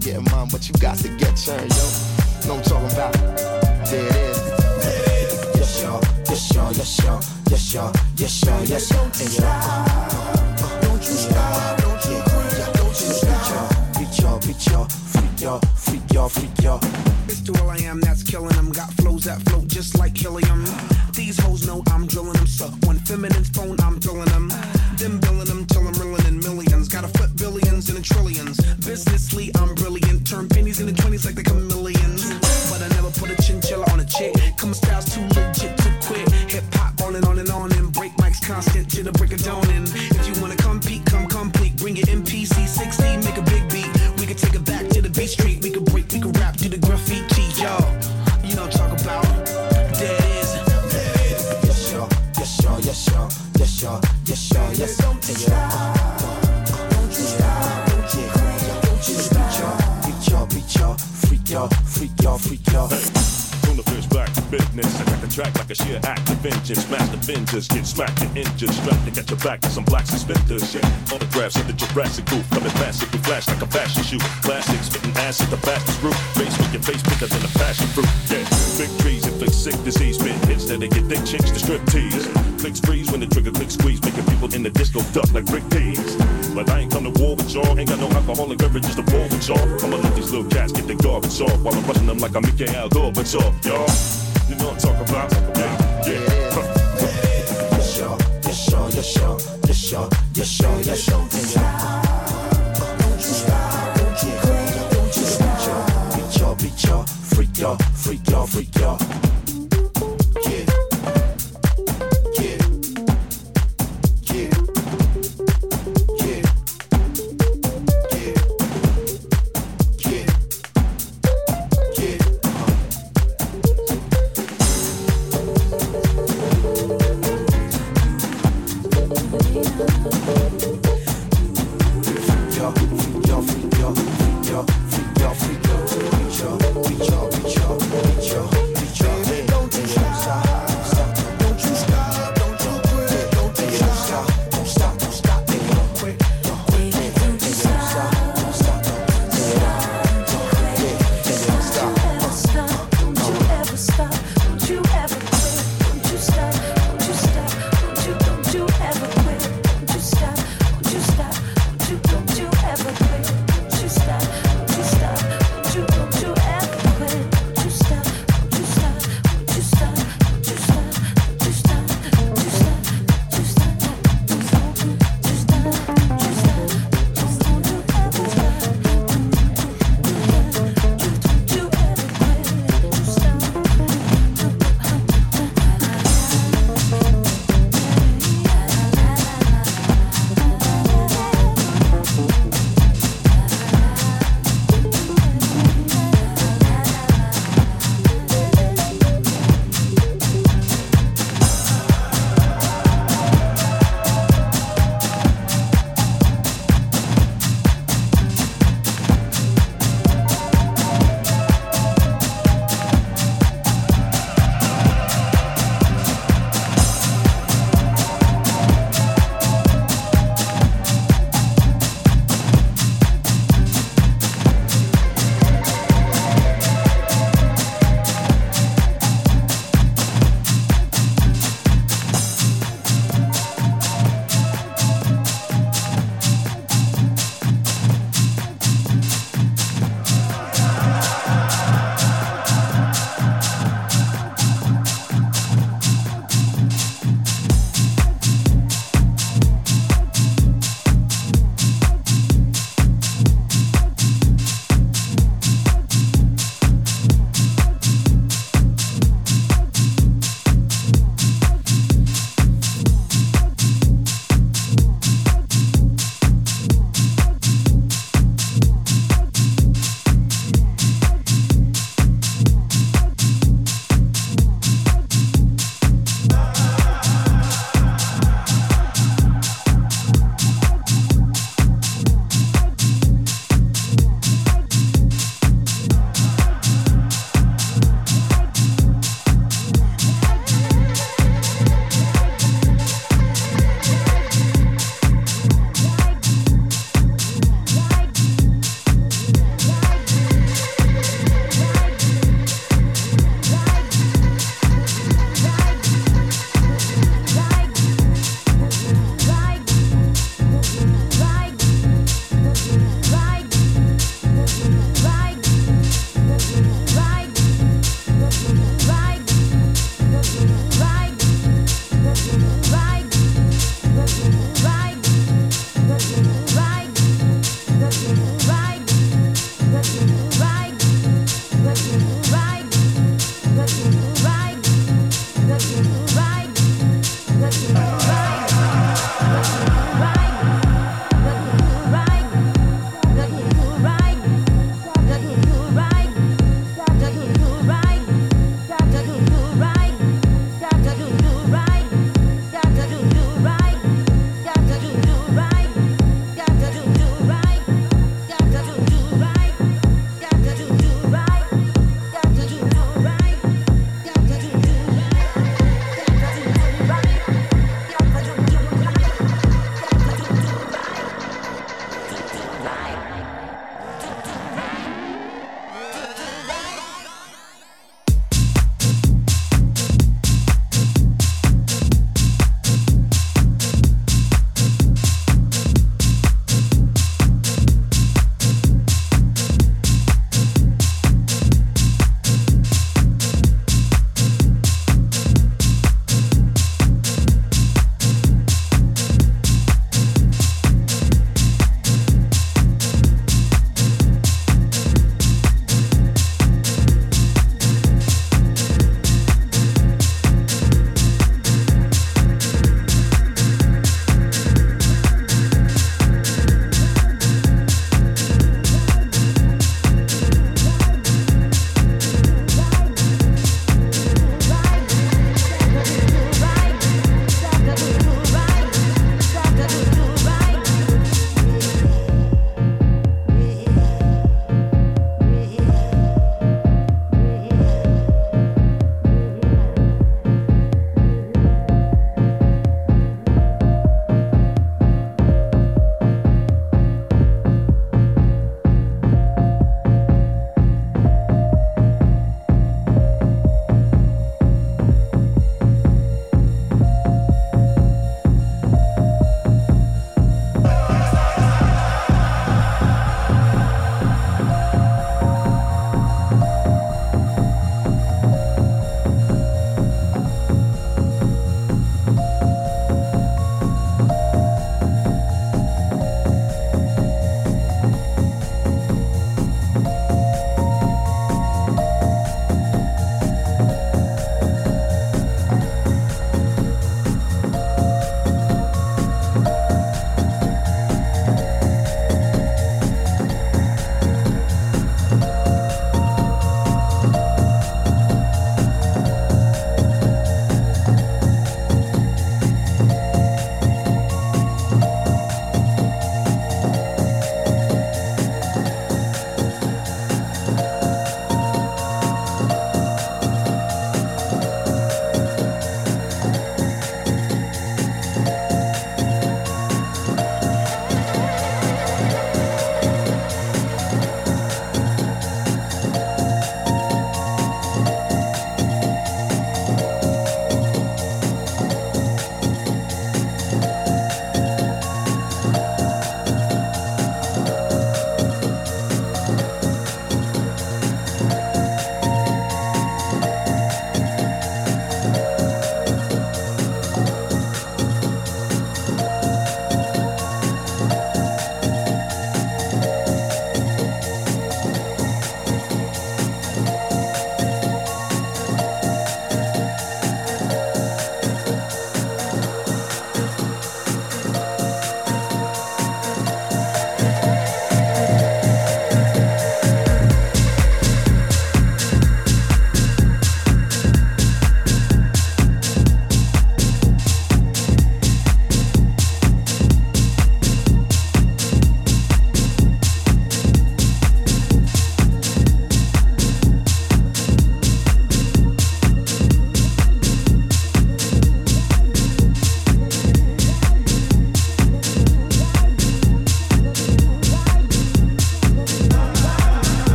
getting mine, but you got to get churned, yo. Know what I'm talking about? There it is. Yes, y'all, yes, y'all, yes, y'all, yes, y'all, yes, y'all, yes, y'all, and y'all. Don't you stop, don't you quit, don't you stop. Beat y'all, beat y'all, freak y'all, freak y'all, freak y'all. It's to all I am that's killing them. Got flows that float just like helium. These hoes know I'm drilling them. So when feminine's phone, sheer act of vengeance. The fingers, get smacked and injured. Strapped to get your back to some black suspenders. Yeah, autographs of the Jurassic goof. Coming massive, we flash like a fashion shoe. Classic, spitting acid, the fastest route. Face with your face bigger than a passion fruit. Yeah, big trees inflict sick disease. Spit hits that they get thick chicks to strip tease. Clicks freeze when the trigger click squeeze, making people in the disco duck like brick tees. But I ain't come to war with y'all, ain't got no alcoholic beverages to war with y'all. I'ma let these little cats get their garbage off while I'm rushing them like I'm Mikhail Gorbachev, y'all. You know what I'm talking about? Yeah, freak y'all, freak y'all, freak y'all.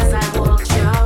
as I walked your